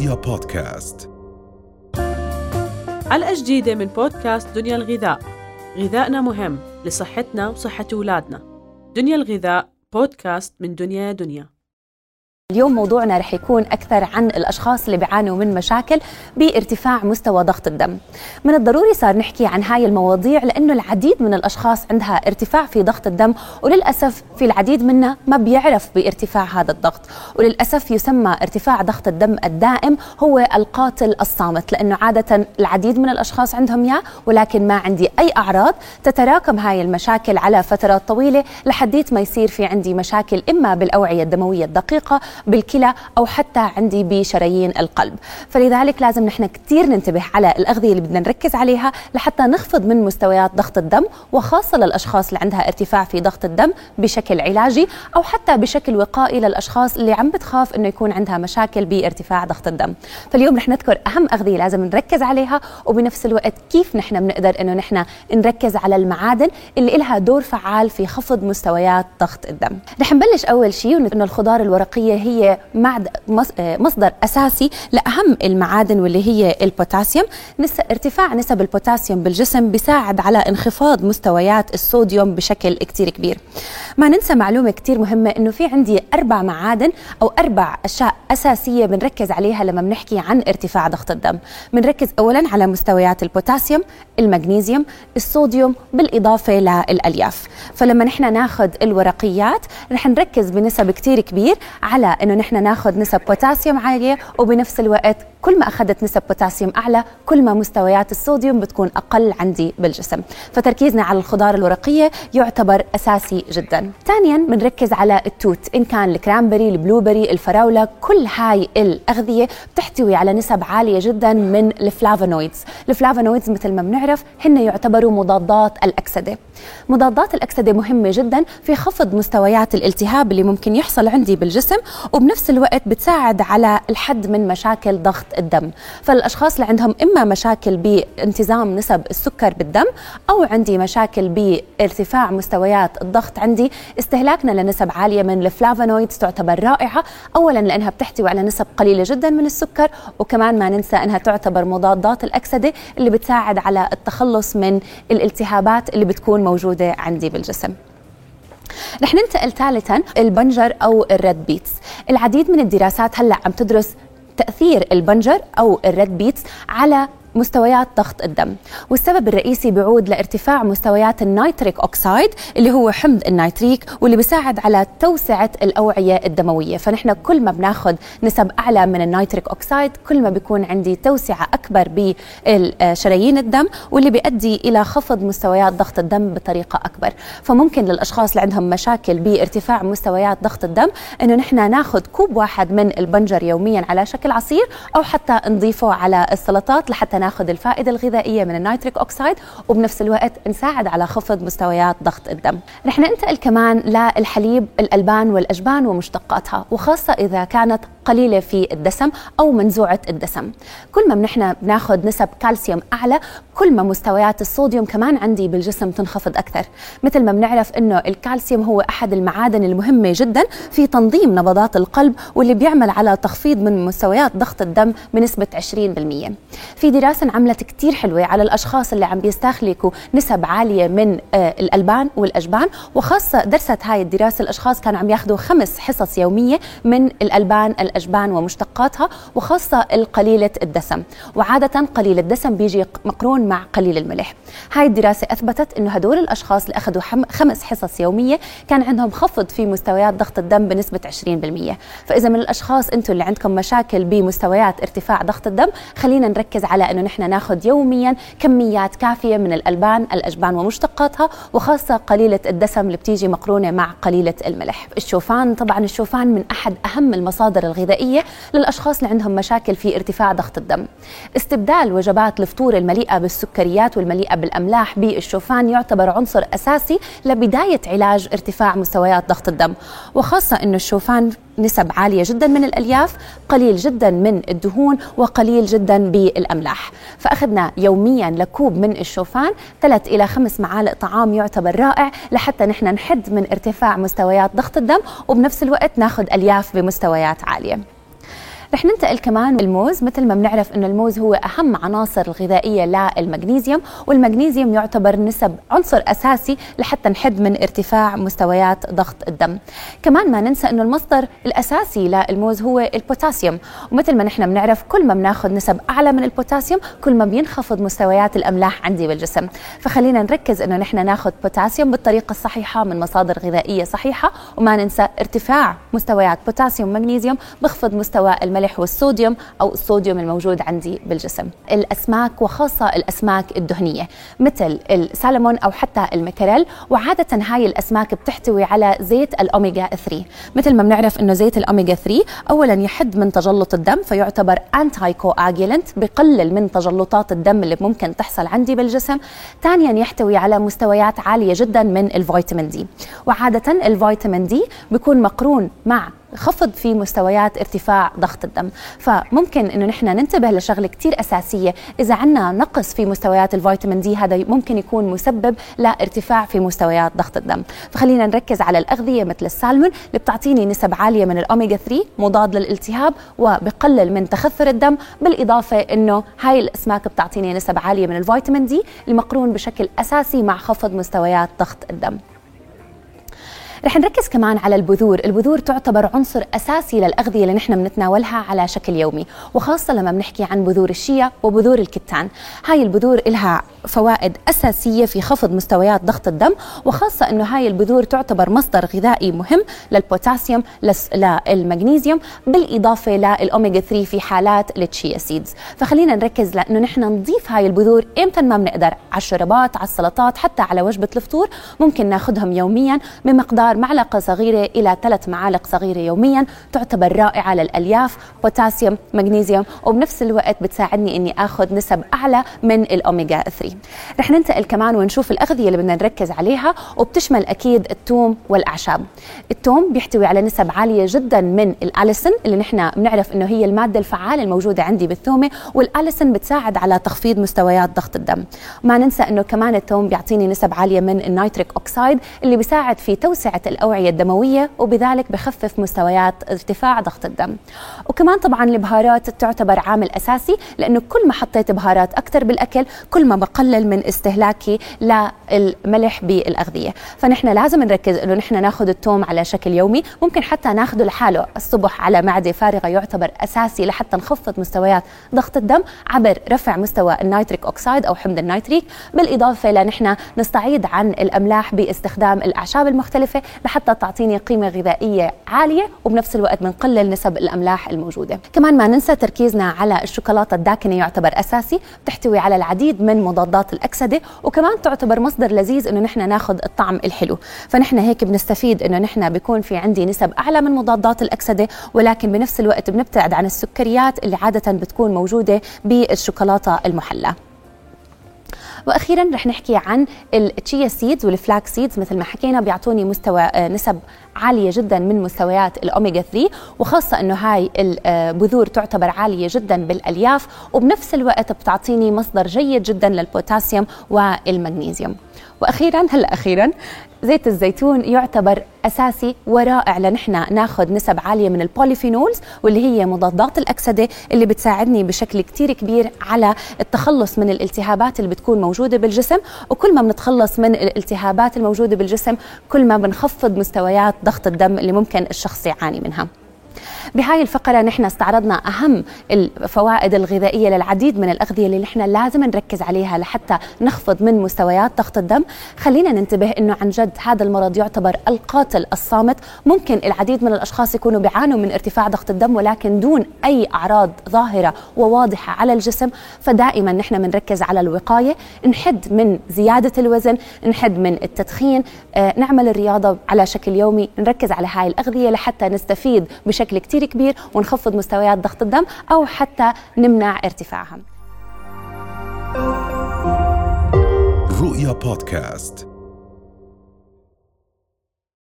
رؤيا بودكاست. حلقة جديدة من بودكاست دنيا الغذاء. غذائنا مهم لصحتنا وصحة أولادنا. دنيا الغذاء بودكاست من دنيا دنيا. اليوم موضوعنا رح يكون أكثر عن الأشخاص اللي بيعانوا من مشاكل بارتفاع مستوى ضغط الدم. من الضروري صار نحكي عن هاي المواضيع لأنه العديد من الأشخاص عندها ارتفاع في ضغط الدم وللأسف في العديد منا ما بيعرف بارتفاع هذا الضغط. وللأسف يسمى ارتفاع ضغط الدم الدائم هو القاتل الصامت لأنه عادة العديد من الأشخاص عندهم إياه ولكن ما عندي أي أعراض تتراكم هاي المشاكل على فترات طويلة لحديت ما يصير في عندي مشاكل إما بالأوعية الدموية الدقيقة بالكلى أو حتى عندي بشرايين القلب. فلذلك لازم نحن كثير ننتبه على الأغذية اللي بدنا نركز عليها لحتى نخفض من مستويات ضغط الدم وخاصة للأشخاص اللي عندها ارتفاع في ضغط الدم بشكل علاجي أو حتى بشكل وقائي للأشخاص اللي عم بتخاف إنه يكون عندها مشاكل بارتفاع ضغط الدم. فاليوم رح نذكر أهم أغذية لازم نركز عليها وبنفس الوقت كيف نحن بنقدر إنه نحن نركز على المعادن اللي لها دور فعال في خفض مستويات ضغط الدم. رح نبلش أول شيء انه الخضار الورقية هي هي مصدر أساسي لأهم المعادن واللي هي البوتاسيوم. ارتفاع نسب البوتاسيوم بالجسم بيساعد على انخفاض مستويات الصوديوم بشكل كتير كبير. ما ننسى معلومة كتير مهمة إنه في عندي أربع معادن أو أربع أشياء أساسية بنركز عليها لما بنحكي عن ارتفاع ضغط الدم. بنركز اولا على مستويات البوتاسيوم المغنيسيوم الصوديوم بالإضافة للألياف. فلما نحن ناخذ الورقيات رح نركز بنسب كتير كبير على إنه نحن ناخذ نسب بوتاسيوم عالية وبنفس الوقت كل ما أخذت نسب بوتاسيوم أعلى كل ما مستويات الصوديوم بتكون أقل عندي بالجسم. فتركيزنا على الخضار الورقية يعتبر أساسي جدا. ثانيا بنركز على التوت. إن كان ال cranberry ال blueberry الفراولة كل هاي الأغذية بتحتوي على نسب عالية جدا من ال flavonoids. ال flavonoids مثل ما بنعرف هن يعتبروا مضادات الأكسدة. مضادات الأكسدة مهمة جدا في خفض مستويات الالتهاب اللي ممكن يحصل عندي بالجسم وبنفس الوقت بتساعد على الحد من مشاكل ضغط الدم. فالأشخاص اللي عندهم إما مشاكل بانتظام نسب السكر بالدم أو عندي مشاكل بارتفاع مستويات الضغط عندي استهلاكنا لنسب عالية من ال flavonoids تعتبر رائعة. اولا لأنها بتحتوي على نسب قليلة جدا من السكر وكمان ما ننسى إنها تعتبر مضادات الأكسدة اللي بتساعد على التخلص من الالتهابات اللي بتكون موجودة عندي بالجسم. رح ننتقل ثالثا البنجر أو ال red beets. العديد من الدراسات هلأ عم تدرس تأثير البنجر أو ال red beets على مستويات ضغط الدم. والسبب الرئيسي بيعود لارتفاع مستويات ال nitric oxide اللي هو حمض النيتريك واللي بيساعد على توسعة الأوعية الدموية. فنحن كل ما بناخذ نسب أعلى من ال nitric oxide كل ما بيكون عندي توسعة أكبر بشرايين الدم واللي بيؤدي إلى خفض مستويات ضغط الدم بطريقة أكبر. فممكن للأشخاص اللي عندهم مشاكل بارتفاع مستويات ضغط الدم إنه نحن ناخذ كوب واحد من البنجر يوميا على شكل عصير أو حتى نضيفه على السلطات لحتى ناخذ الفائدة الغذائية من ال nitric oxide وبنفس الوقت نساعد على خفض مستويات ضغط الدم. رح ننتقل كمان للحليب الألبان والأجبان ومشتقاتها وخاصة إذا كانت قليلة في الدسم أو منزوعة الدسم. كل ما نحن بناخذ نسب كالسيوم أعلى كل ما مستويات الصوديوم كمان عندي بالجسم تنخفض أكثر. مثل ما بنعرف إنه الكالسيوم هو أحد المعادن المهمة جدا في تنظيم نبضات القلب واللي بيعمل على تخفيض من مستويات ضغط الدم بنسبة 20% في دراسة انعملت كثير حلوة على الأشخاص اللي عم بيستهلكوا نسب عالية من آه، الألبان والأجبان وخاصة درست هاي الدراسة الأشخاص كانوا عم ياخذوا خمس حصص يومية من الألبان الأجبان ومشتقاتها وخاصة القليلة الدسم. وعادة قليل الدسم بيجي مقرون مع قليل الملح. هاي الدراسة أثبتت إنه هدول الأشخاص اللي أخذوا خمس حصص يومية كان عندهم خفض في مستويات ضغط الدم بنسبة 20% فإذا من الأشخاص أنتم اللي عندكم مشاكل بمستويات ارتفاع ضغط الدم خلينا نركز على إنه نحن ناخذ يوميا كميات كافية من الألبان الأجبان ومشتقاتها وخاصة قليلة الدسم اللي بتيجي مقرونة مع قليلة الملح. الشوفان طبعا الشوفان من أحد أهم المصادر الغذائية للأشخاص اللي عندهم مشاكل في ارتفاع ضغط الدم. استبدال وجبات الفطور المليئة بالسكريات والمليئة بالأملاح بالشوفان يعتبر عنصر أساسي لبداية علاج ارتفاع مستويات ضغط الدم. وخاصة إنه الشوفان نسب عالية جدا من الألياف قليل جدا من الدهون وقليل جدا بالأملاح. فأخذنا يوميا لكوب من الشوفان ثلاث إلى خمس معالق طعام يعتبر رائع لحتى نحن نحد من ارتفاع مستويات ضغط الدم وبنفس الوقت ناخذ ألياف بمستويات عالية. رح ننتقل كمان الموز مثل ما بنعرف إنه الموز هو أهم عناصر الغذائية للمغنيسيوم والمغنيسيوم يعتبر نسب عنصر أساسي لحتى نحد من ارتفاع مستويات ضغط الدم. كمان ما ننسى إنه المصدر الأساسي للموز هو البوتاسيوم. ومثل ما نحن بنعرف كل ما بناخذ نسب أعلى من البوتاسيوم كل ما بينخفض مستويات الأملاح عندي بالجسم. فخلينا نركز إنه نحن ناخذ بوتاسيوم بالطريقة الصحيحة من مصادر غذائية صحيحة. وما ننسى ارتفاع مستويات بوتاسيوم ومغنيسيوم بخفض مستوى الملح والصوديوم أو الصوديوم الموجود عندي بالجسم. الأسماك وخاصة الأسماك الدهنية مثل السالمون أو حتى المكرل وعادة هاي الأسماك بتحتوي على زيت الاوميجا 3 مثل ما بنعرف إنه زيت الاوميجا 3 اولا يحد من تجلط الدم فيعتبر anticoagulant بقلل من تجلطات الدم اللي ممكن تحصل عندي بالجسم. ثانيا يحتوي على مستويات عالية جدا من الفيتامين دي. وعادة الفيتامين دي بيكون مقرون مع خفض في مستويات ارتفاع ضغط الدم. فممكن إنه نحن ننتبه لشغلة كثير أساسية. إذا عندنا نقص في مستويات الفيتامين دي هذا ممكن يكون مسبب لارتفاع في مستويات ضغط الدم. فخلينا نركز على الأغذية مثل السالمون اللي بتعطيني نسب عالية من الاوميجا 3 مضاد للالتهاب وبقلل من تخثر الدم. بالإضافة إنه هاي الأسماك بتعطيني نسب عالية من الفيتامين دي المقرون بشكل أساسي مع خفض مستويات ضغط الدم. رح نركز كمان على البذور. البذور تعتبر عنصر أساسي للأغذية اللي نحن بنتناولها على شكل يومي وخاصة لما بنحكي عن بذور الشيا وبذور الكتان. هاي البذور إلها فوائد أساسية في خفض مستويات ضغط الدم وخاصة أنه هاي البذور تعتبر مصدر غذائي مهم للبوتاسيوم للمغنيسيوم بالإضافة للأوميجا 3 في حالات ال chia seeds. فخلينا نركز لأنه نحن نضيف هاي البذور إمتى ما بنقدر على الشربات على السلطات حتى على وجبة الفطور ممكن ناخذهم يوميا بمقدار معلقة صغيرة إلى ثلاث معالق صغيرة يوميا تعتبر رائعة للألياف. بوتاسيوم مغنيسيوم وبنفس الوقت بتساعدني إني أخذ نسب أعلى من الأوميجا 3 رح ننتقل كمان ونشوف الأغذية اللي بدنا نركز عليها وبتشمل أكيد الثوم والأعشاب. الثوم بيحتوي على نسب عالية جدا من الأليسن اللي نحن بنعرف إنه هي المادة الفعالة الموجودة عندي بالثومة والأليسن بتساعد على تخفيض مستويات ضغط الدم. ما ننسى إنه كمان الثوم بيعطيني نسب عالية من ال nitric oxide اللي بيساعد في توسعة الأوعية الدموية وبذلك بخفف مستويات ارتفاع ضغط الدم. وكمان طبعا البهارات تعتبر عامل أساسي لأنه كل ما حطيت بهارات أكثر بالأكل كل ما بقلل من استهلاكي للملح بالأغذية. فنحن لازم نركز أنه نحن ناخذ الثوم على شكل يومي ممكن حتى ناخذه لحاله الصبح على معدة فارغة يعتبر أساسي لحتى نخفض مستويات ضغط الدم عبر رفع مستوى ال nitric oxide أو حمض النيتريك. بالإضافة لنحن نستعيد عن الأملاح باستخدام الأعشاب المختلفة لحتى تعطيني قيمة غذائية عالية وبنفس الوقت بنقلل نسب الأملاح الموجودة. كمان ما ننسى تركيزنا على الشوكولاتة الداكنة يعتبر أساسي بتحتوي على العديد من مضادات الأكسدة وكمان تعتبر مصدر لذيذ إنه نحن ناخذ الطعم الحلو. فنحن هيك بنستفيد إنه نحن بيكون في عندي نسب أعلى من مضادات الأكسدة ولكن بنفس الوقت بنبتعد عن السكريات اللي عادة بتكون موجودة بالشوكولاتة المحلى. وأخيرا رح نحكي عن ال chia seeds وال flax seeds مثل ما حكينا بيعطوني مستوى نسب عالية جدا من مستويات الأوميجا 3 وخاصة أنه هاي البذور تعتبر عالية جدا بالألياف وبنفس الوقت بتعطيني مصدر جيد جدا للبوتاسيوم والمغنيسيوم وأخيرا هلا أخيرا زيت الزيتون يعتبر أساسي ورائع لنحن ناخذ نسب عالية من ال polyphenols واللي هي مضادات الأكسدة اللي بتساعدني بشكل كتير كبير على التخلص من الالتهابات اللي بتكون موجودة بالجسم. وكل ما بنتخلص من الالتهابات الموجودة بالجسم كل ما بنخفض مستويات ضغط الدم اللي ممكن الشخص يعاني منها. بهاي الفقرة نحن استعرضنا أهم الفوائد الغذائية للعديد من الأغذية اللي نحن لازم نركز عليها لحتى نخفض من مستويات ضغط الدم. خلينا ننتبه أنه عن جد هذا المرض يعتبر القاتل الصامت. ممكن العديد من الأشخاص يكونوا بيعانوا من ارتفاع ضغط الدم ولكن دون أي أعراض ظاهرة وواضحة على الجسم. فدائما نحن بنركز على الوقاية. نحد من زيادة الوزن نحد من التدخين. آه، نعمل الرياضة على شكل يومي. نركز على هاي الأغذية لحتى نستفيد بشكل كتير كثير كبير ونخفض مستويات ضغط الدم أو حتى نمنع ارتفاعها رؤيا بودكاست.